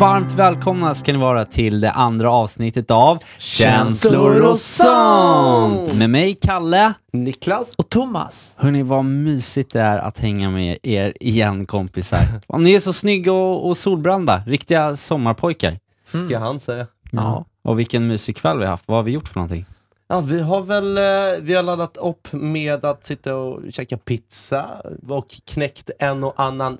Varmt välkomna ska ni vara till det andra avsnittet av Känslor och sånt. Med mig, Kalle. Niklas Och Thomas. Hörni, vad mysigt det är att hänga med er igen kompisar. Ni är så snygga och, och solbrända, riktiga sommarpojkar. ska han säga. Ja. Och vilken mysig kväll vi har haft. Vad har vi gjort för någonting? Ja, vi har väl eh, vi har laddat upp med att sitta och käka pizza och knäckt en och annan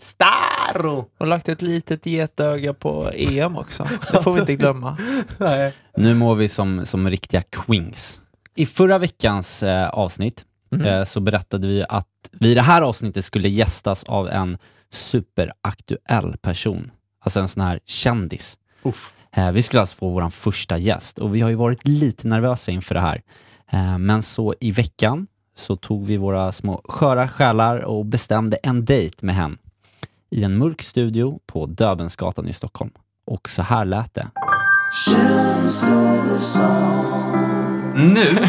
staro. Och lagt ett litet getöga på EM också. Det får vi inte glömma. Nej. Nu mår vi som, som riktiga queens. I förra veckans eh, avsnitt eh, så berättade vi att vi i det här avsnittet skulle gästas av en superaktuell person. Alltså en sån här kändis. Uff. Eh, vi skulle alltså få vår första gäst och vi har ju varit lite nervösa inför det här. Eh, men så i veckan så tog vi våra små sköra själar och bestämde en dejt med henne i en mörk studio på Döbelnsgatan i Stockholm. Och så här lät det. Nu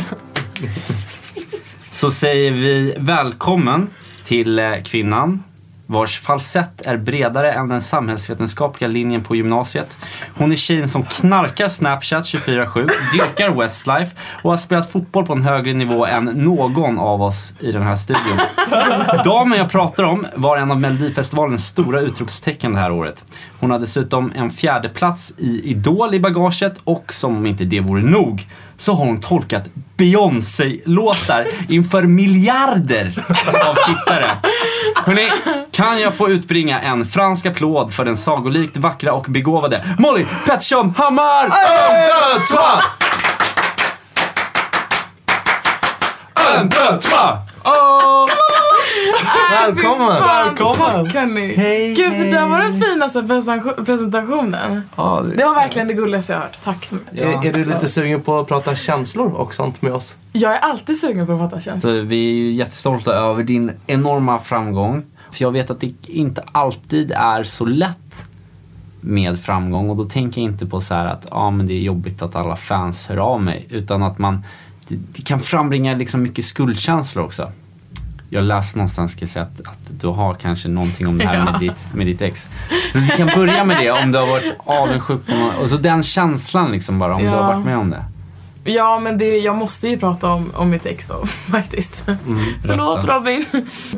så säger vi välkommen till eh, kvinnan vars falsett är bredare än den samhällsvetenskapliga linjen på gymnasiet. Hon är tjejen som knarkar Snapchat 24-7, dyrkar Westlife och har spelat fotboll på en högre nivå än någon av oss i den här studion. Damen jag pratar om var en av Melodifestivalens stora utropstecken det här året. Hon har dessutom en fjärdeplats i Idol i bagaget och som om inte det vore nog så har hon tolkat Beyoncé-låtar inför miljarder av tittare. Hörrni, kan jag få utbringa en fransk applåd för den sagolikt vackra och begåvade Molly Pettersson Hammar! Un, deux, trois! Un, deux, trois! Välkommen! Välkommen! Tack hörni. Hej, Gud, det där var den finaste presenta- presentationen. Ja, Det var verkligen det gulligaste jag hört. Tack så mycket. är, är du lite sugen på att prata känslor och sånt med oss? Jag är alltid sugen på att prata känslor. Så vi är ju jättestolta över din enorma framgång. För jag vet att det inte alltid är så lätt med framgång och då tänker jag inte på så här att ah, men det är jobbigt att alla fans hör av mig. Utan att man, det, det kan frambringa liksom mycket skuldkänslor också. Jag läste någonstans ska säga att, att du har kanske någonting om det här med, ditt, med ditt ex. Så vi kan börja med det om du har varit avundsjuk på någon, och så den känslan liksom bara om du har Ja. varit med om det. Ja, men det, jag måste ju prata om, om mitt ex då, faktiskt. Förlåt Robin.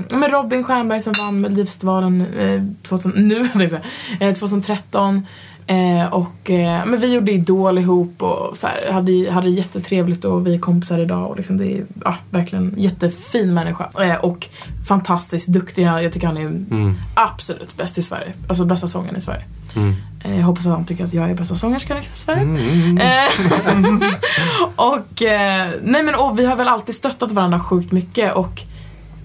Men Robin Stjernberg som vann Melodifestivalen eh, 2000, nu, eh, 2013. Eh, och, eh, men vi gjorde Idol ihop och så här, hade, hade jättetrevligt och vi är kompisar idag. Och liksom det är ja, verkligen jättefin människa. Eh, och fantastiskt duktig. Jag tycker han är Mm. absolut bäst i Sverige. Alltså bästa sången i Sverige. Mm. Eh, jag hoppas att han tycker att jag är bästa sångerskan i Sverige. Mm. Eh, och, eh, nej men, och vi har väl alltid stöttat varandra sjukt mycket och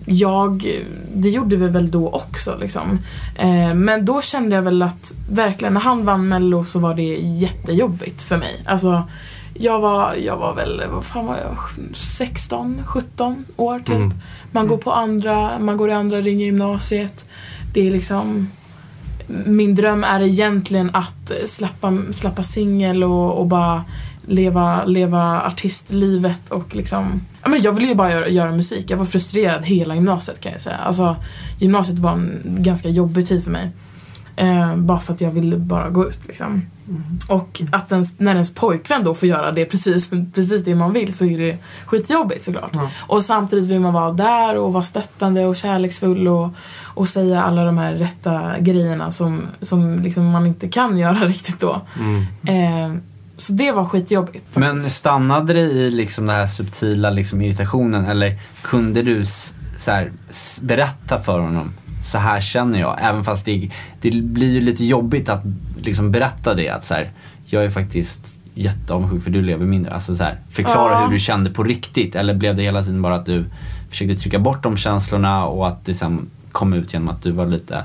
jag, det gjorde vi väl då också liksom. Eh, men då kände jag väl att verkligen när han vann mello så var det jättejobbigt för mig. Alltså jag var, jag var väl, vad fan var jag, 16, 17 år typ. Mm. Man går på andra, man går i andra ring i gymnasiet. Det är liksom min dröm är egentligen att släppa, släppa singel och, och bara leva, leva artistlivet och liksom ja, men Jag ville ju bara göra, göra musik. Jag var frustrerad hela gymnasiet kan jag säga. Alltså, gymnasiet var en ganska jobbig tid för mig. Eh, bara för att jag ville bara gå ut liksom. Och att ens, när ens pojkvän då får göra det precis, precis det man vill så är det skitjobbigt såklart. Och samtidigt vill man vara där och vara stöttande och kärleksfull och, och säga alla de här rätta grejerna som, som liksom man inte kan göra riktigt då. Mm. Eh, så det var skitjobbigt. faktiskt. Men stannade det i liksom den här subtila liksom irritationen eller kunde du så här, berätta för honom så här känner jag. Även fast det, det blir ju lite jobbigt att liksom berätta det. Att så här, jag är faktiskt jätteavundsjuk för du lever mindre. Alltså så här, förklara Ja. hur du kände på riktigt. Eller blev det hela tiden bara att du försökte trycka bort de känslorna och att det sen kom ut genom att du var lite,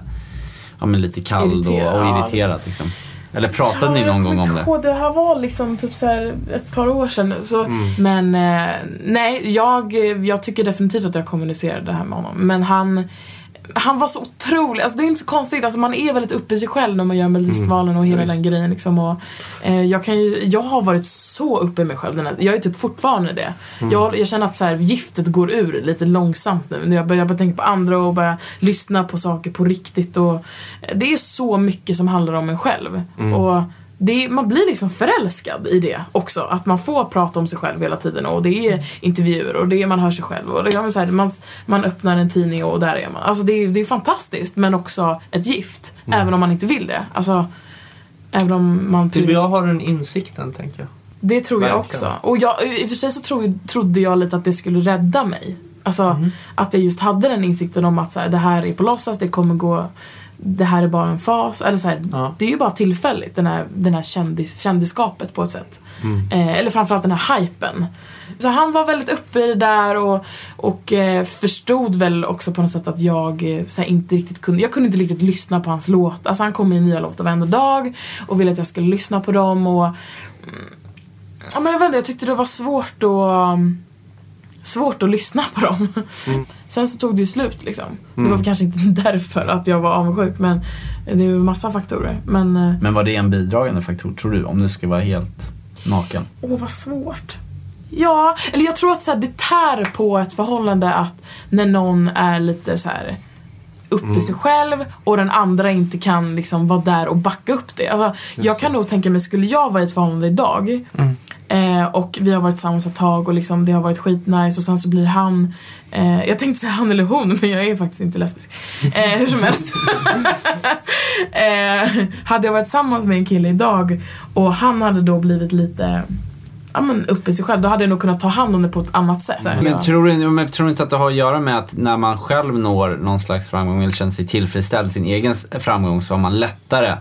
ja, men lite kall och, Irriterad, och ja. irriterad. Liksom. Eller pratade ni Ja, någon gång om det? ihåg. Det här var liksom typ så här ett par år sedan nu. Så, Mm. Men eh, nej, jag, jag tycker definitivt att jag kommunicerade det här med honom. Men han, han var så otrolig, alltså det är inte så konstigt, alltså man är väldigt uppe i sig själv när man gör Melodifestivalen och hela Ja, den grejen liksom. Och, eh, jag, kan ju, jag har varit så uppe i mig själv, här, jag är typ fortfarande det. Jag, jag känner att så här, giftet går ur lite långsamt nu. Jag börjar, jag börjar tänka på andra och börja lyssna på saker på riktigt. Och, eh, det är så mycket som handlar om en själv. Och det, man blir liksom förälskad i det också. Att man får prata om sig själv hela tiden och det är intervjuer och det är, man hör sig själv. Och det är så här, man, man öppnar en tidning och där är man. Alltså det, är- det är fantastiskt men också ett gift. Även om man inte vill det. Alltså, även om man Typ jag har den insikten, tänker jag. det tror jag Verkligen. också. Och jag, i och för sig så tro, trodde jag lite att det skulle rädda mig. Alltså att jag just hade den insikten om att så här, det här är på låtsas, det kommer gå det här är bara en fas. Eller så här, Ja. Det är ju bara tillfälligt, den här, den här kändis, kändiskapet på ett sätt. Eh, eller framförallt den här hypen. Så han var väldigt uppe i det där och, och eh, förstod väl också på något sätt att jag eh, så här, inte riktigt kunde, jag kunde inte riktigt lyssna på hans låt. Alltså han kom med nya låtar varenda dag och ville att jag skulle lyssna på dem och Ja, men jag vet inte, jag tyckte det var svårt att svårt att lyssna på dem. Sen så tog det ju slut liksom. Det var väl kanske inte därför att jag var avundsjuk men det är ju massa faktorer. Men eh, Men var det en bidragande faktor, tror du? Om du ska vara helt naken? åh vad svårt. Ja, eller jag tror att så här, det tär på ett förhållande att när någon är lite så här uppe i sig själv och den andra inte kan liksom vara där och backa upp det. Alltså, jag kan nog tänka mig, skulle jag vara i ett förhållande idag eh, och vi har varit tillsammans ett tag och liksom, det har varit skitnice och sen så blir han eh, jag tänkte säga han eller hon men jag är faktiskt inte lesbisk. Eh, hur som helst. eh, hade jag varit tillsammans med en kille idag och han hade då blivit lite ja, men uppe i sig själv, då hade jag nog kunnat ta hand om det på ett annat sätt. Men Ja. tror, du, men tror du inte att det har att göra med att när man själv når någon slags framgång eller känner sig tillfredsställd i sin egen framgång så har man lättare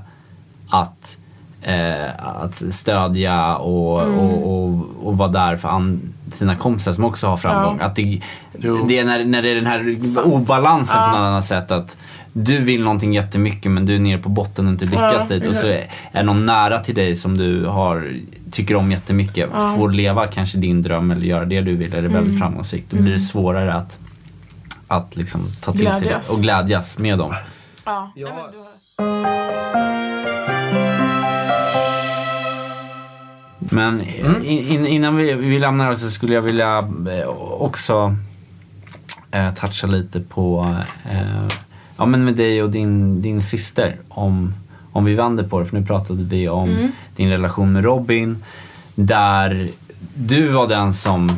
att, eh, att stödja och, Mm. och, och, och vara där för an, sina kompisar som också har framgång. Ja. Att det, det är när, när det är den här Sant. obalansen på Ja. något annat sätt. att du vill någonting jättemycket men du är nere på botten och inte lyckas Ja, dit. Och så är, är någon nära till dig som du har, tycker om jättemycket Ja. får leva kanske din dröm eller göra det du vill. Är det väldigt Mm. framgångsrikt. Då blir det svårare att, att liksom ta till sig Glädjas. det och glädjas med dem. Ja. Ja. Men Mm. in, in, innan vi, vi lämnar oss så skulle jag vilja eh, också eh, toucha lite på eh, ja, men med dig och din, din syster. Om, om vi vänder på det, för nu pratade vi om Mm. din relation med Robin. Där du var den som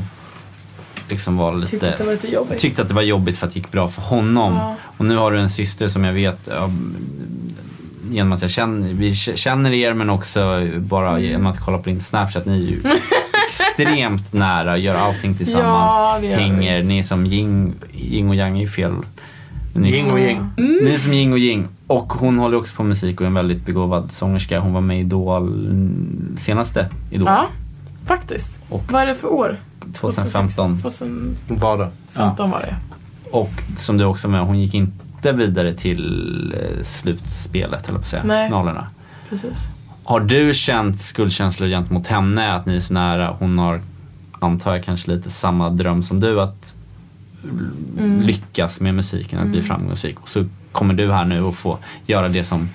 liksom var lite Tyckte att det var lite jobbigt. tyckte att det var jobbigt för att det gick bra för honom. Ja. Och nu har du en syster som jag vet ja, genom att jag känner, vi känner er men också bara Mm. genom att kolla på din Snapchat. Ni är ju extremt nära, gör allting tillsammans, Ja, hänger. Ni är som yin, yin och yang är ju fel. Ni, Yin och yang. Mm. ni är som yin och yin. Och hon håller också på med musik och är en väldigt begåvad sångerska. Hon var med i Idol, mm, senaste Idol, Ja, faktiskt. Och- Vad är det för år? 2015. 2015 Vad då? var det. Och som du också med, hon gick inte vidare till eh, slutspelet, eller på att säga, Nej. finalerna. Precis. Har du känt skuldkänslor gentemot henne, att ni är så nära? Hon har, antar jag, kanske lite samma dröm som du, att Mm. lyckas med musiken, att bli framgångsrik. Och så kommer du här nu och få göra det som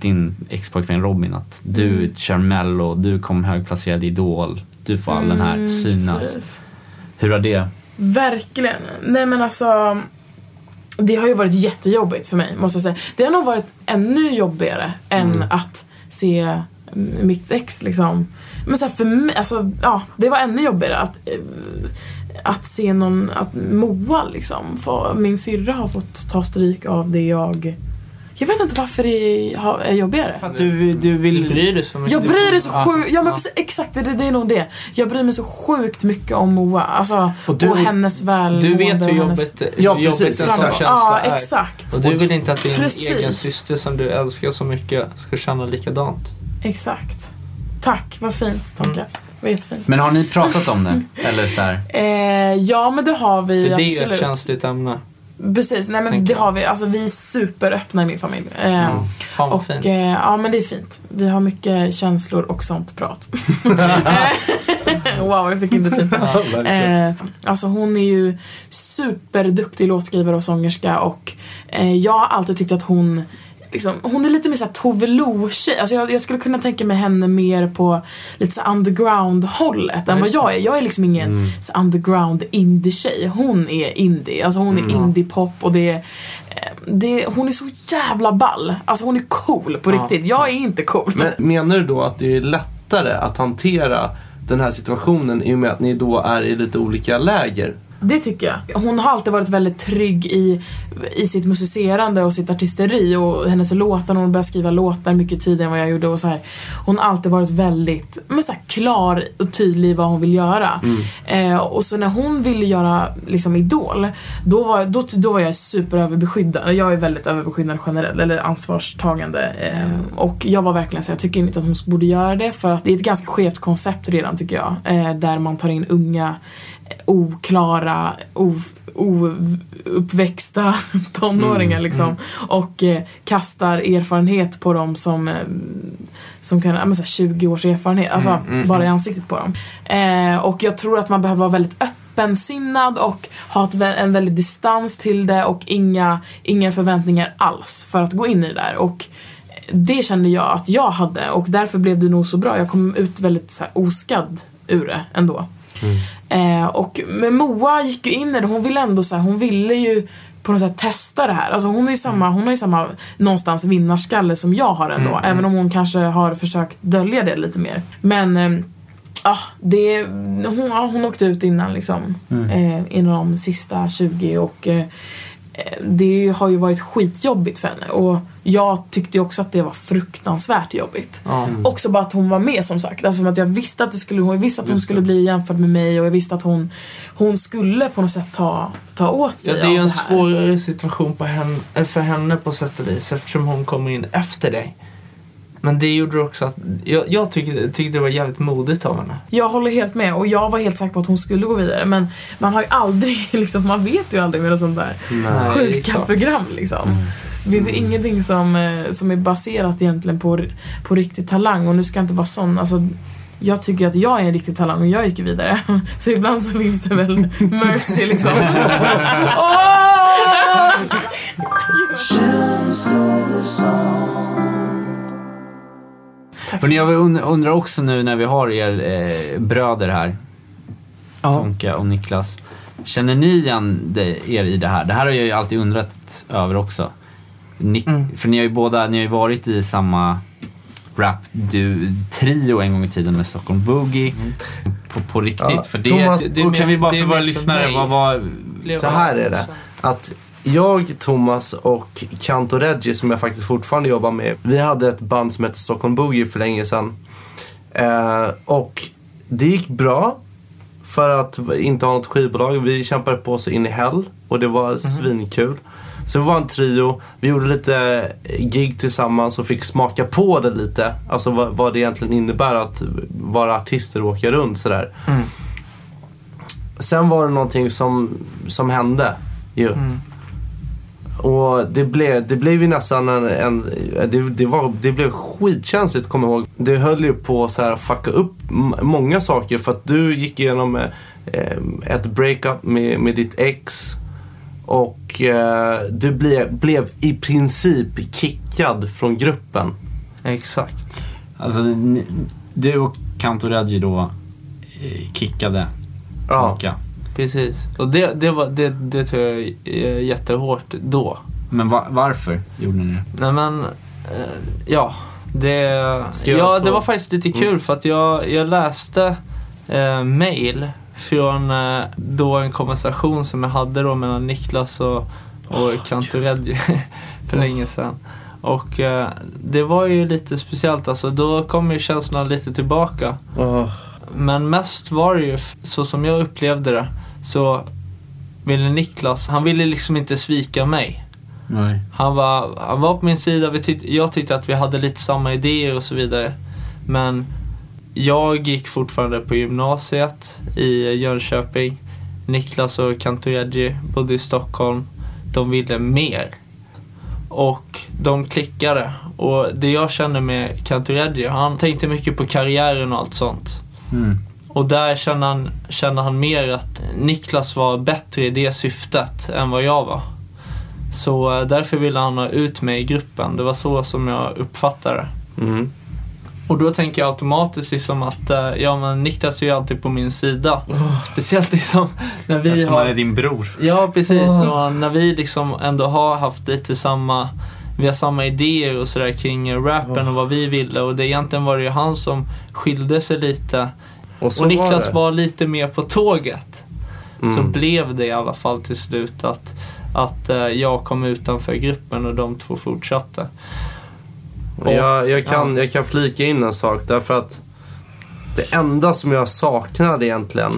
din expojkvän Robin, att du Mm. kör mello, du kom högplacerad i Idol, du får all den här Mm, synas. precis. Hur har det? Verkligen. Nej men alltså. Det har ju varit jättejobbigt för mig måste jag säga. Det har nog varit ännu jobbigare än Mm. att se mm, mitt ex liksom. Men så här, för mig, alltså ja, det var ännu jobbigare att eh, att se någon, att Moa liksom, få, min syrra har fått ta stryk av det jag jag vet inte varför det har- är jobbigare. För att du, du Du vill... bryr dig så mycket. Jag bryr dig så sjukt, ja men precis, exakt det, det är nog det. Jag bryr mig så sjukt mycket om Moa, alltså Och och, du- hennes välmående. Du vet och hur hennes- jobbigt, hur Ja, en sån känsla Ja, är. exakt. Och du vill inte att din Precis. egen syster som du älskar så mycket ska känna likadant. Exakt. Tack, vad fint Tonka. Mm. Vad jättefint. Men har ni pratat om det? Eller så här, Eh, ja men det har vi För det är ju absolut. ett känsligt ämne. Precis, nej men det har vi. Alltså vi är superöppna i min familj. Eh, Mm. Fan Och fint. eh, ja men det är fint. Vi har mycket känslor och sånt prat. wow, jag fick inte fint eh, Alltså hon är ju superduktig låtskrivare och sångerska och eh, jag har alltid tyckt att hon Liksom, hon är lite mer såhär Tove Lo-tjej. Alltså jag, jag skulle kunna tänka mig henne mer på lite så underground-hållet än vad jag är. Jag är liksom ingen Mm. underground indie-tjej. Hon är indie. Alltså hon är Mm. indie-pop och det är, eh, det, hon är så jävla ball. Alltså hon är cool på Ja. riktigt. Jag är inte cool. Men menar du då att det är lättare att hantera den här situationen i och med att ni då är i lite olika läger? Det tycker jag. Hon har alltid varit väldigt trygg i, i sitt musicerande och sitt artisteri och hennes låtar, hon började skriva låtar mycket tidigare än vad jag gjorde och så här. Hon har alltid varit väldigt men så här, klar och tydlig i vad hon vill göra. Eh, och så när hon ville göra liksom Idol, då var, då, då var jag superöverbeskyddad. Jag är väldigt överbeskyddad generellt, eller ansvarstagande. Eh, och jag var verkligen så jag tycker inte att hon borde göra det för att det är ett ganska skevt koncept redan tycker jag. Eh, där man tar in unga oklara, ouppväxta tonåringar liksom. Och eh, kastar erfarenhet på dem som, eh, som kan, men så här 20 års erfarenhet, alltså bara i ansiktet på dem. Eh, och jag tror att man behöver vara väldigt öppensinnad och ha ett, en väldigt distans till det och inga, inga förväntningar alls för att gå in i det där. Och det kände jag att jag hade och därför blev det nog så bra. Jag kom ut väldigt så här, oskadd ur det ändå. Eh, och men Moa gick ju in i det, hon ville ändå så här, hon ville ju på något sätt testa det här. Alltså hon, är ju samma, hon har ju samma någonstans vinnarskalle som jag har ändå. Även om hon kanske har försökt dölja det lite mer. Men eh, Ja, det, hon, ja, hon åkte ut innan liksom. Eh, inom de sista 20 och eh, det har ju varit skitjobbigt för henne och jag tyckte ju också att det var fruktansvärt jobbigt. Ja. Också bara att hon var med som sagt. Alltså att jag visste att det skulle, jag visste att hon skulle bli jämförd med mig och jag visste att hon, hon skulle på något sätt ta, ta åt Ja, sig det är ju en det svårare situation på henne, för henne på sätt och vis eftersom hon kommer in efter dig. Men det gjorde också att, jag, jag tyckte, tyckte det var jävligt modigt av henne. Jag håller helt med och jag var helt säker på att hon skulle gå vidare men man har ju aldrig, liksom, man vet ju aldrig med något sånt där Nej, sjuka program liksom. Det finns ju ingenting som, eh, som är baserat egentligen på, på riktig talang och nu ska jag inte vara sån, alltså jag tycker att jag är en riktig talang och jag gick vidare. Så ibland så finns det väl mercy liksom. Så Hörrni, jag und- undrar också nu när vi har er eh, bröder här, Ja. Tonka och Niklas. Känner ni igen det, er i det här? Det här har jag ju alltid undrat över också. Ni, Mm. För ni har ju båda ni har ju varit i samma rap-trio en gång i tiden med Stockholm Boogie. På, på riktigt. Ja, för det, Thomas, det, det är kan vi bara det för våra lyssnare, vad var... Så här är det. Att jag, Thomas och Kanto Reggie som jag faktiskt fortfarande jobbar med. Vi hade ett band som hette Stockholm Boogie för länge sedan. Eh, och det gick bra. För att inte ha något skivbolag. Vi kämpade på så in i hell. Och det var svinkul. Så vi var en trio. Vi gjorde lite gig tillsammans och fick smaka på det lite. Alltså vad, vad det egentligen innebär att vara artister och åka runt sådär. Mm. Sen var det någonting som, som hände ju. Mm. Och det blev, det blev ju nästan en, en det, det, var, det blev skitkänsligt kommer ihåg. Det höll ju på att så här fucka upp många saker för att du gick igenom eh, ett breakup med, med ditt ex. Och eh, du ble, blev i princip kickad från gruppen. Exakt. Alltså, ni, du och Kanto Reggie då eh, kickade Ja. Precis. Och det, det, var, det, det tror jag är jättehårt då. Men va, varför gjorde ni det? Nej men, eh, ja. Det, ja, det var faktiskt lite kul Mm. för att jag, jag läste eh, mail från eh, då en konversation som jag hade då mellan Niklas och, och Kantoredji för länge sedan. Och eh, det var ju lite speciellt alltså, då kom ju känslorna lite tillbaka. Men mest var det ju, så som jag upplevde det, så ville Niklas, han ville liksom inte svika mig. Nej. Han var, han var på min sida, vi tyck, jag tyckte att vi hade lite samma idéer och så vidare. Men jag gick fortfarande på gymnasiet i Jönköping. Niklas och Kantoredji bodde i Stockholm. De ville mer. Och de klickade. Och det jag kände med Kantoredji, han tänkte mycket på karriären och allt sånt. Mm. Och där kände han, kände han mer att Niklas var bättre i det syftet än vad jag var. Så eh, därför ville han ha ut mig i gruppen. Det var så som jag uppfattade det. Mm. Och då tänker jag automatiskt liksom att eh, ja, men Niklas är ju alltid på min sida. Speciellt liksom när vi Eftersom har... han är din bror. Ja, precis. Åh. Och när vi liksom ändå har haft lite samma, vi har samma idéer och sådär kring rappen och vad vi ville. Och det egentligen var det ju han som skilde sig lite. Och, så och Niklas det. var, lite mer på tåget. Så Mm. blev det i alla fall till slut att, att eh, jag kom utanför gruppen och de två fortsatte. Och jag, jag, kan, jag kan flika in en sak därför att det enda som jag saknade egentligen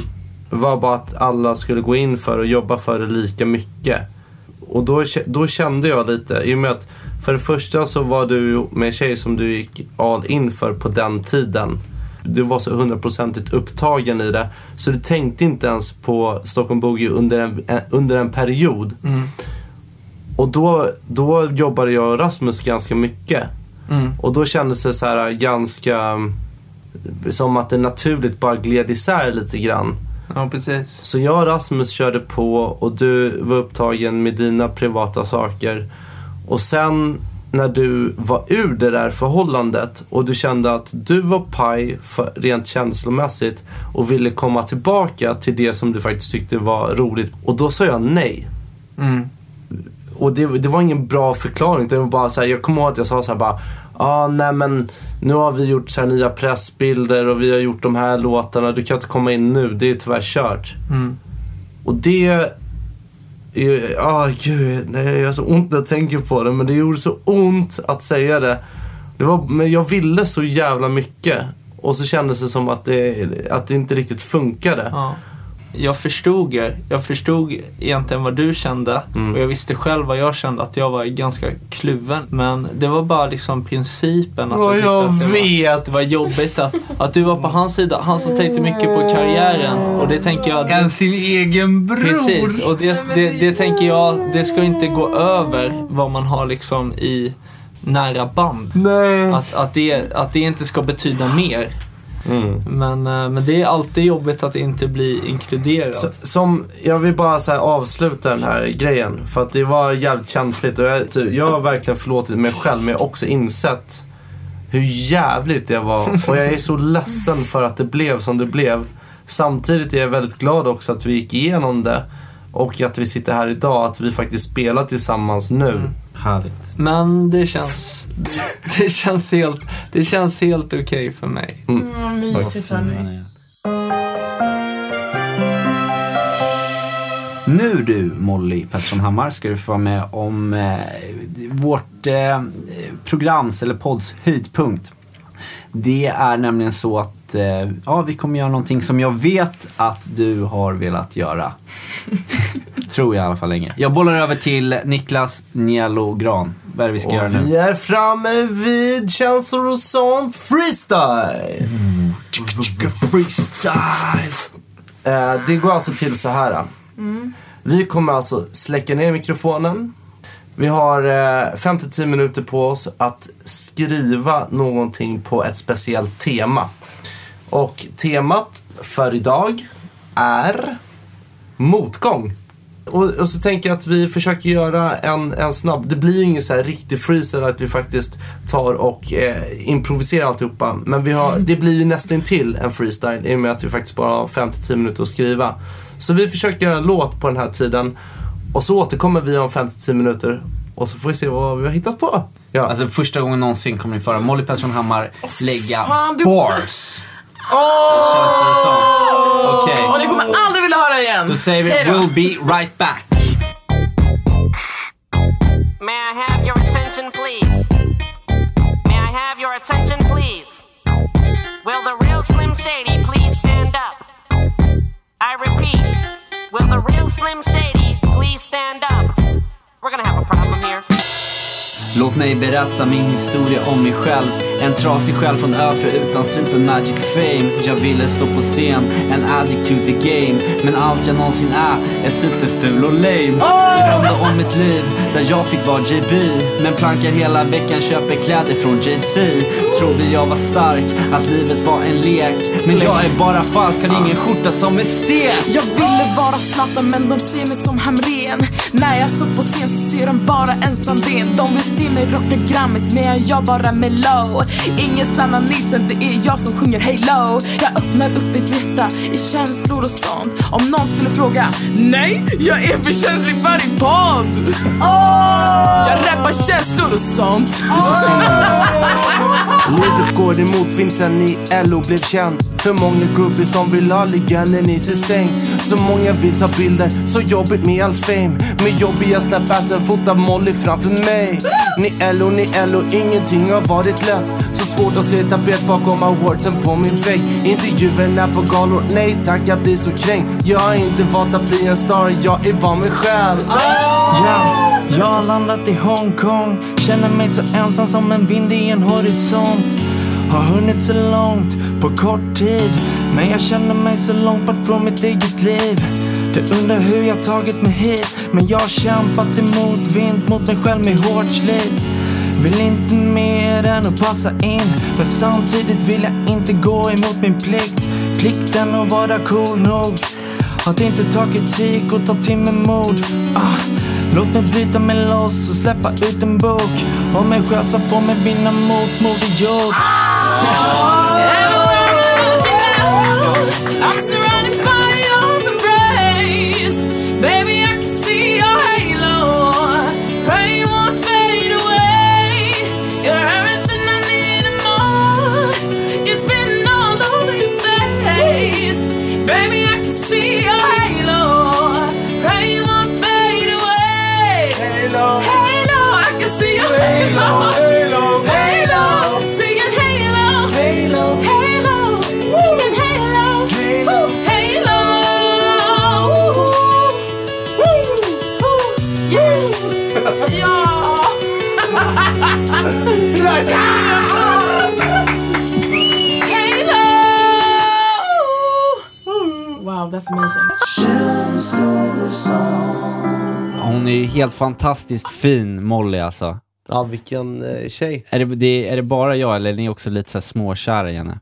var bara att alla skulle gå in för och jobba för det lika mycket. Och då, då kände jag lite, i och med att för det första så var du med en tjej som du gick all in för på den tiden. Du var så hundraprocentigt upptagen i det. Så du tänkte inte ens på Stockholm Boogie under en, under en period. Mm. Och då, då jobbade jag och Rasmus ganska mycket. Mm. Och då kändes det så här ganska som att det naturligt bara gled isär lite grann. Ja, precis. Så jag och Rasmus körde på och du var upptagen med dina privata saker. Och sen när du var ur det där förhållandet och du kände att du var paj för, rent känslomässigt och ville komma tillbaka till det som du faktiskt tyckte var roligt. Och då sa jag nej. Mm. Och det, det var ingen bra förklaring. Det var bara så här, jag kommer ihåg att jag sa så här bara ah, nej men nu har vi gjort så här nya pressbilder och vi har gjort de här låtarna. Du kan inte komma in nu. Det är tyvärr kört. Mm. Och det... Ja, gud. Nej, jag har så ont när jag tänker på det. Men det gjorde så ont att säga det. det var, men jag ville så jävla mycket. Och så kändes det som att det, att det inte riktigt funkade. Ja. Jag förstod er. Jag förstod egentligen vad du kände Mm. och jag visste själv vad jag kände, att jag var ganska kluven. Men det var bara liksom principen. Att Ja, tyckte jag att det var, vet. det var jobbigt att, att du var på hans sida. Han som tänkte mycket på karriären och det tänker jag... Än sin egen bror. Precis, och det, det, det tänker jag, det ska inte gå över vad man har liksom i nära band. Nej. Att, att, det, att det inte ska betyda mer. Mm. Men, eh, men det är alltid jobbigt att inte bli inkluderad. Så, som, jag vill bara så här avsluta den här grejen. För att det var jävligt känsligt. Och jag, typ, jag har verkligen förlåtit mig själv. Men jag har också insett hur jävligt det var. Och jag är så ledsen för att det blev som det blev. Samtidigt är jag väldigt glad också att vi gick igenom det. Och att vi sitter här idag. Att vi faktiskt spelar tillsammans nu. Mm. Härligt. Men det känns, det känns helt, det känns helt okej för mig. Mm, mysigt hörni. Nu du, Molly Pettersson Hammar, ska du få vara med om eh, vårt eh, programs, eller podds, höjdpunkt. Det är nämligen så att eh, ja, vi kommer göra någonting som jag vet att du har velat göra. Tror jag i alla fall länge. Jag bollar över till Niklas Nielo Gran. Vad är det vi ska göra Och nu? vi är framme vid känslor och sånt freestyle. Freestyle! Eh, det går alltså till så här. Vi kommer alltså släcka ner mikrofonen. Vi har eh, 5-10 minuter på oss att skriva någonting på ett speciellt tema. Och temat för idag är motgång. Och, och så tänker jag att vi försöker göra en, en snabb... Det blir ju ingen så här riktig freestyle att vi faktiskt tar och eh, improviserar alltihopa. Men vi har, det blir ju nästan till en freestyle i och med att vi faktiskt bara har 5-10 minuter att skriva. Så vi försöker göra en låt på den här tiden. Och så återkommer vi om 5-10 minuter. Och så får vi se vad vi har hittat på. Ja. Alltså första gången någonsin kommer ni föra Molly Pettersson Hammar lägga fan, du- bars. Åh! Känns det som. We'll be right back. May I have your attention, please? May I have your attention, please? Will the real Slim Shady please stand up? I repeat, will the real Slim Shady please stand up? We're gonna have a problem here. Låt mig berätta min historia om mig själv. En trasig själ från Öfre utan super magic fame. Jag ville stå på scen, en addict to the game. Men allt jag någonsin är, är superful och lame. Drömde om ett liv där jag fick vara JB. Men plankar hela veckan, köper kläder från JC. Trodde jag var stark, att livet var en lek. Men jag är bara falsk, har ingen skjorta som är stek. Jag ville vara Zlatan men de ser mig som Hamrén När jag står på scen så ser de bara en Sandén De vill se mig rocka Grammis men jag bara Mellow. Ingen Sanna Nilsson, det är jag som sjunger Halo. Jag öppnar upp mitt hjärta i känslor och sånt. Om någon skulle fråga Nej, jag är för känslig för din podd. Jag rappar känslor och sånt. Livet går emot vind sen i LO blev känd. För många groupies som vill ha legenden i sin säng. Så många vill ta bilder, så jobbigt med all fame. Med jobbiga snappassen fotar Molly framför mig ni LO, ni LO, ingenting har varit lätt Så svårt att se tapet bakom awardsen på min vägg. Intervjuerna på galor, nej tack jag blir så kränkt Jag har inte valt att bli en star, jag är bara mig själv. Yeah. jag har landat i Hongkong. Känner mig så ensam som en vind i en horisont. Har hunnit så långt på kort tid Men jag känner mig så långt bort från mitt eget liv. Du undrar hur jag tagit mig hit Men jag har kämpat emot vind mot mig själv med hårt slit. Vill inte mer än att passa in Men samtidigt vill jag inte gå emot min plikt. Plikten att vara cool nog att inte ta kritik och ta till med mod. Ah, Låt mig bryta mig loss och släppa ut en bok. Om mig själv som får mig vinna mot Moder Jord. I'm Wow, that's amazing. Hon är ju helt fantastiskt fin, Molly alltså. Ja, vilken eh, tjej. Är det, det, är det bara jag eller är ni också lite så här småkära i henne?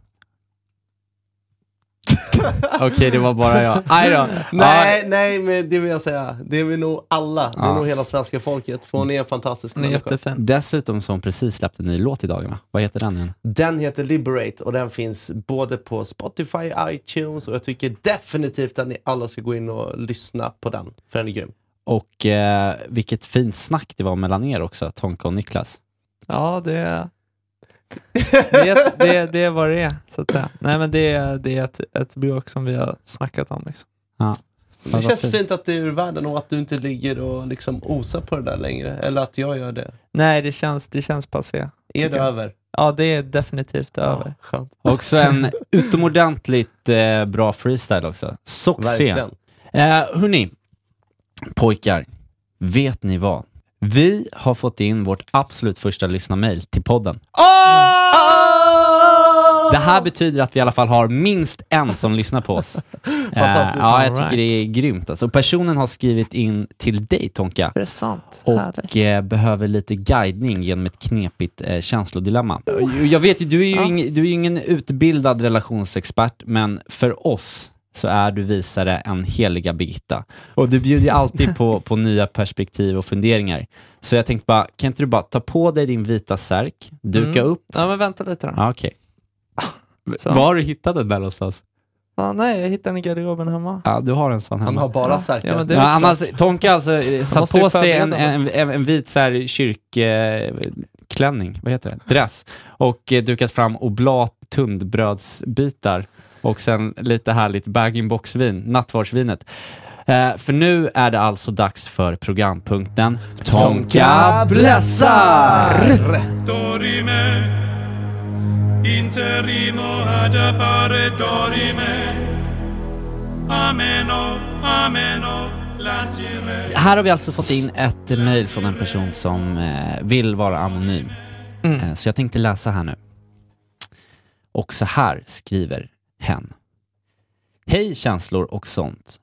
Okej, det var bara jag. Aj då. Nej, nej, men det vill jag säga. Det är vi nog alla. Det är nog hela svenska folket. För hon är en fantastisk människa. Dessutom så har hon precis släppt en ny låt i dagarna. Vad heter den igen? Den heter Liberate och den finns både på Spotify, iTunes och jag tycker definitivt att ni alla ska gå in och lyssna på den. För den är grym. Och eh, vilket fint snack det var mellan er också, Tonka och Niklas. Ja, det... Det är, ett, det, det är vad det är, så att säga. Nej men det är, det är ett, ett bråk som vi har snackat om liksom. Ja. Det känns fint. att det är ur världen och att du inte ligger och liksom osar på det där längre. Eller att jag gör det. Nej, det känns, det känns passé. Är det jag. över? Ja, det är definitivt över. Ja, skönt. Också en utomordentligt eh, bra freestyle också. Verkligen. Eh, hörni, pojkar. Vet ni vad? Vi har fått in vårt absolut första lyssnarmail till podden. Det här betyder att vi i alla fall har minst en som lyssnar på oss. Eh, Fantastiskt. ja, jag tycker det är grymt. Alltså, personen har skrivit in till dig Tonka Det är sant. Och eh, behöver lite guidning genom ett knepigt eh, känslodilemma. Jag vet ju, du är ju, Ja. ing, du är ingen utbildad relationsexpert, men för oss så är du visare än heliga Birgitta. Och du bjuder ju alltid på, på nya perspektiv och funderingar. Så jag tänkte bara, kan inte du bara ta på dig din vita särk, duka Mm. upp? Ja, men vänta lite då. Ja, okej. Så. Var har du hittat den där någonstans? Ja, nej, jag hittade den i garderoben hemma. Ja, du har en sån hemma. Han har bara särkar. Ja, men det Ja, är han alltså, Tonka alltså eh, satt på sig en, en, en, en vit så här, kyrkklänning, vad heter det? Dress. Och eh, dukat fram oblat tunnbrödsbitar och sen lite härligt bag-in-box-vin, nattvardsvinet. Eh, för nu är det alltså dags för programpunkten Tonka blessar! dorime interimo ad appare dorime ameno ameno Här har vi alltså fått in ett mejl från en person som eh, vill vara anonym. Eh, så jag tänkte läsa här nu. Och så här skriver hen. Hej känslor och sånt.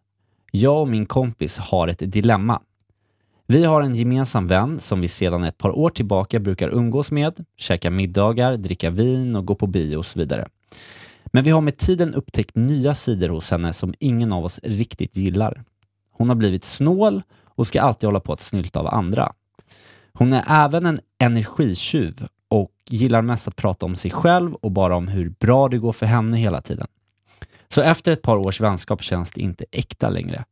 Jag och min kompis har ett dilemma. Vi har en gemensam vän som vi sedan ett par år tillbaka brukar umgås med, käka middagar, dricka vin och gå på bio och så vidare. Men vi har med tiden upptäckt nya sidor hos henne som ingen av oss riktigt gillar. Hon har blivit snål och ska alltid hålla på att snylta av andra. Hon är även en energitjuv och gillar mest att prata om sig själv och bara om hur bra det går för henne hela tiden. Så efter ett par års vänskap känns det inte äkta längre.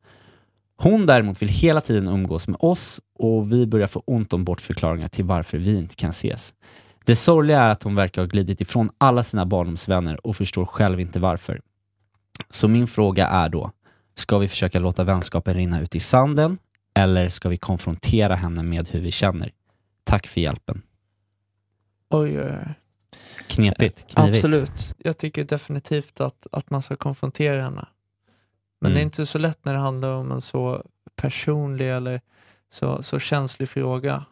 Hon däremot vill hela tiden umgås med oss och vi börjar få ont om bortförklaringar till varför vi inte kan ses. Det sorgliga är att hon verkar ha glidit ifrån alla sina barndomsvänner och förstår själv inte varför. Så min fråga är då, ska vi försöka låta vänskapen rinna ut i sanden eller ska vi konfrontera henne med hur vi känner? Tack för hjälpen. Oj, oj, oj. Knepigt, knivigt. Absolut. Jag tycker definitivt att, att man ska konfrontera henne. Men Mm. det är inte så lätt när det handlar om en så personlig eller så, så känslig fråga.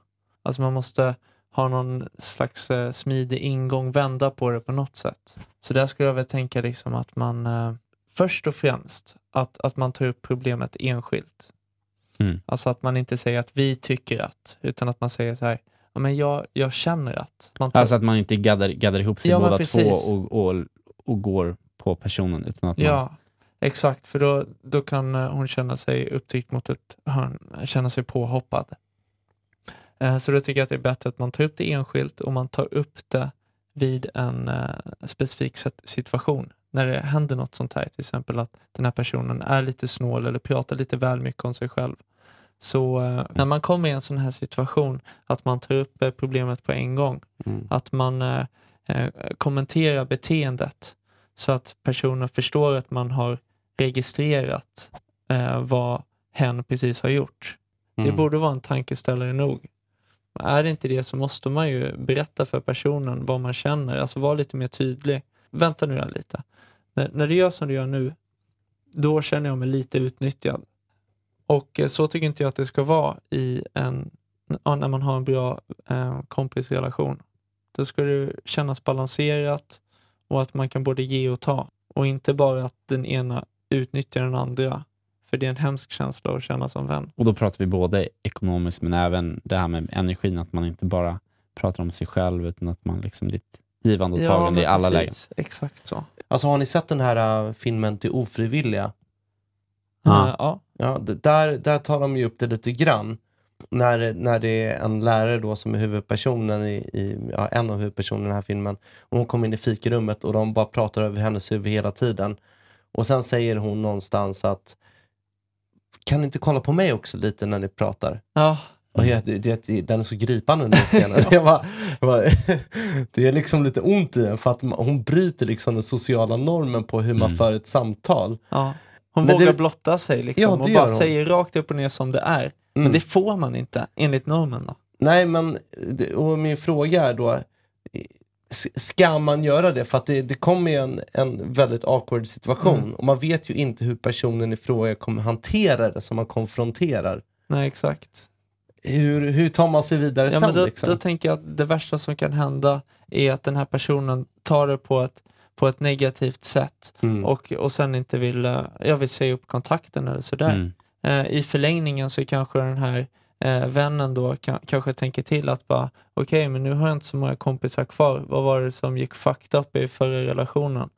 Alltså man måste ha någon slags eh, smidig ingång, vända på det på något sätt. Så där skulle jag väl tänka liksom att man eh, först och främst att, att man tar upp problemet enskilt. Mm. Alltså att man inte säger att vi tycker att, utan att man säger så här, ja, men jag, jag känner att. Man tar Alltså att man inte gaddar, gaddar ihop sig Ja, båda två och, och, och går på personen utan att man... Ja, exakt. För då, då kan eh, hon känna sig upptryckt mot ett hörn, känna sig påhoppad. Eh, Så då tycker jag att det är bättre att man tar upp det enskilt och man tar upp det vid en eh, specifik situation. När det händer något sånt här, till exempel att den här personen är lite snål eller pratar lite väl mycket om sig själv. Så eh, när man kommer i en sån här situation, att man tar upp eh, problemet på en gång. Mm. Att man eh, kommenterar beteendet så att personen förstår att man har registrerat vad hen precis har gjort. Det Mm. borde vara en tankeställare nog. Är det inte det så måste man ju berätta för personen vad man känner, alltså vara lite mer tydlig. Vänta nu här lite. När, när du gör som du gör nu, då känner jag mig lite utnyttjad. Och eh, så tycker inte jag att det ska vara i en, ja, när man har en bra eh, kompisrelation. Då ska det kännas balanserat och att man kan både ge och ta. Och inte bara att den ena utnyttjar den andra. För det är en hemsk känsla att känna som vän. Och då pratar vi både ekonomiskt men även det här med energin, att man inte bara pratar om sig själv utan att man liksom ett givande och tagande men i alla lägen. precis. Exakt så. Alltså har ni sett den här äh, filmen till ofrivilliga? Ja. Eh, ja. Ja, där, där tar de ju upp det lite grann. När, när det är en lärare då som är huvudpersonen i, i ja, en av huvudpersonerna i den här filmen. Och hon kommer in i fikarummet och de bara pratar över hennes huvud hela tiden. Och sen säger hon någonstans att kan ni inte kolla på mig också lite när ni pratar? Ja, Och jag, det, det, den är så gripande den scenen. jag bara, jag bara, det är liksom lite ont i en för att hon bryter liksom den sociala normen på hur man Mm. för ett samtal. ja. Hon Men vågar det- blotta sig liksom Ja, och bara hon. säger rakt upp och ner som det är. Men Mm. det får man inte enligt normen då. Nej, men och min fråga är då, ska man göra det? För att det, det kommer ju en, en väldigt awkward situation Mm. och man vet ju inte hur personen i fråga kommer hantera det som man konfronterar. Nej, exakt. Hur, hur tar man sig vidare Ja, sen? men då, liksom? då tänker jag att det värsta som kan hända är att den här personen tar det på ett, på ett negativt sätt mm. och, och sen inte vill, eh, jag vill säga upp kontakten eller sådär. Mm. Eh, I förlängningen så kanske den här eh, vännen då kan, kanske tänker till att bara okej, men nu har jag inte så många kompisar kvar. Vad var det som gick fucked up i förra relationen?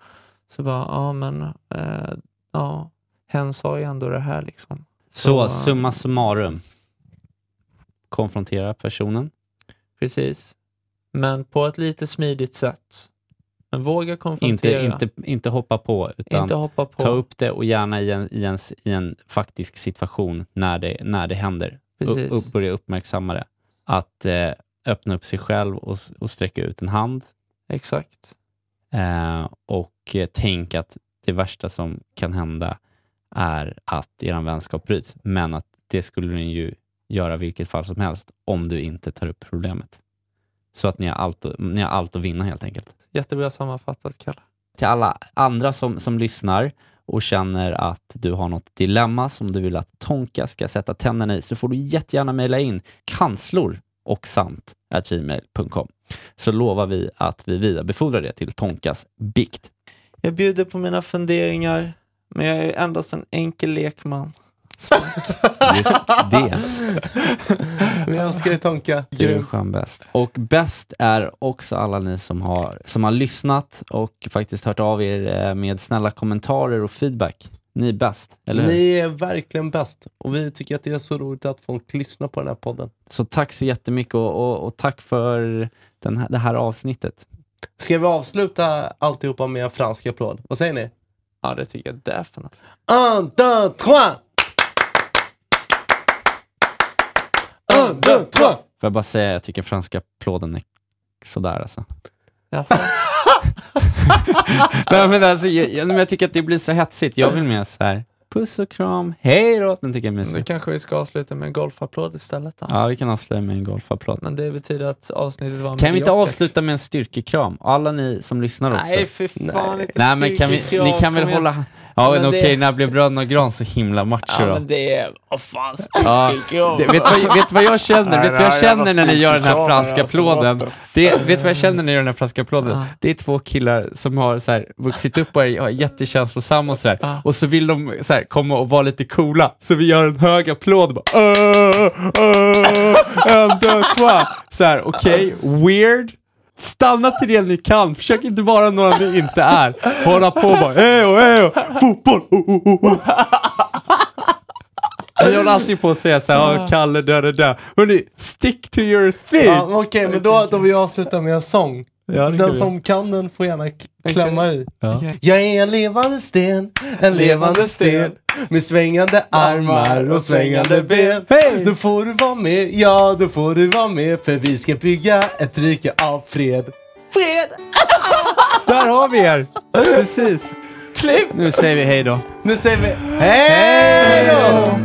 Så bara, ja men, eh, ja, hen sa ju ändå det här liksom. Så eh, summa summarum. Konfrontera personen. Precis. Men på ett lite smidigt sätt. Men våga Inte, konfrontera. inte, inte hoppa på utan inte hoppa på. ta upp det och gärna i en, i en, i en faktisk situation när det, när det händer. Precis. Upp, börja uppmärksamma det. Att eh, öppna upp sig själv och, och sträcka ut en hand. Exakt. Eh, och eh, tänk att det värsta som kan hända är att er vänskap bryts. Men att det skulle ni ju göra vilket fall som helst om du inte tar upp problemet. Så att ni har allt, ni har allt att vinna helt enkelt. Jättebra sammanfattat, Kalle. Till alla andra som, som lyssnar och känner att du har något dilemma som du vill att Tonka ska sätta tänderna i så får du jättegärna mejla in kanslor och sant gmail.com så lovar vi att vi vidarebefordrar det till Tonkas bikt. Jag bjuder på mina funderingar, men jag är endast en enkel lekman. Just det. Vi älskar dig Tonka. Du är skön bäst. Och bäst är också alla ni som har, som har lyssnat och faktiskt hört av er eh, med snälla kommentarer och feedback. Ni är bäst, eller hur? Ni är verkligen bäst och vi tycker att det är så roligt att folk lyssnar på den här podden. Så tack så jättemycket och, och, och tack för den här, det här avsnittet. Ska vi avsluta alltihopa med en fransk applåd? Vad säger ni? Ja, det tycker jag definitivt. Un, deux, trois! Un, deux, trois! Får jag bara säga, jag tycker franska applåden är sådär alltså. Alltså, Nej, men alltså jag, jag, men jag tycker att det blir så hetsigt. Jag vill mer så här. Puss och kram, hej då. Den tycker jag är nu mysig. kanske vi ska avsluta med en golfapplåd istället då. Ja, vi kan avsluta med en golfapplåd. Men det betyder att avsnittet var Kan vi inte avsluta med en styrkekram? Alla ni som lyssnar också. Nej, för fan inte Nej men kan vi, ni kan väl hålla... Ja men Men okej, det- när blev bröderna Gran så himla macho Ja då? men det är, vad fan Ja, styrkekram. det, vet, vad, vet vad jag känner? vet du vad jag känner när ni gör den här franska applåden? Det, vet vad jag känner när ni gör den här franska applåden? Det är två killar som har så här, vuxit upp och är är jättekänslosamma och så här. Och så vill de så här, komma och vara lite coola, så vi gör en hög applåd bara "Äh, en. Så här, okej, weird. Stanna till det ni kan, försök inte vara några ni inte är. Hålla på bara, ejo, ejo, fotboll, oh, oh, oh, oh. Jag håller alltid på att säga såhär, Kalle dö, dö, dö. Hörni, stick to your thing! Ja, Okej, Okej, men då, då vill jag avsluta med en sång. Ja, den vi. som kan den får gärna klämma i. Ja. Jag är en levande sten, en levande sten med svängande armar och svängande ben. Hej! Då får du vara med, ja då får du vara med för vi ska bygga ett rike av fred. Fred! Där har vi er! Precis. Klipp! Nu säger vi hej då. Nu säger vi hej då!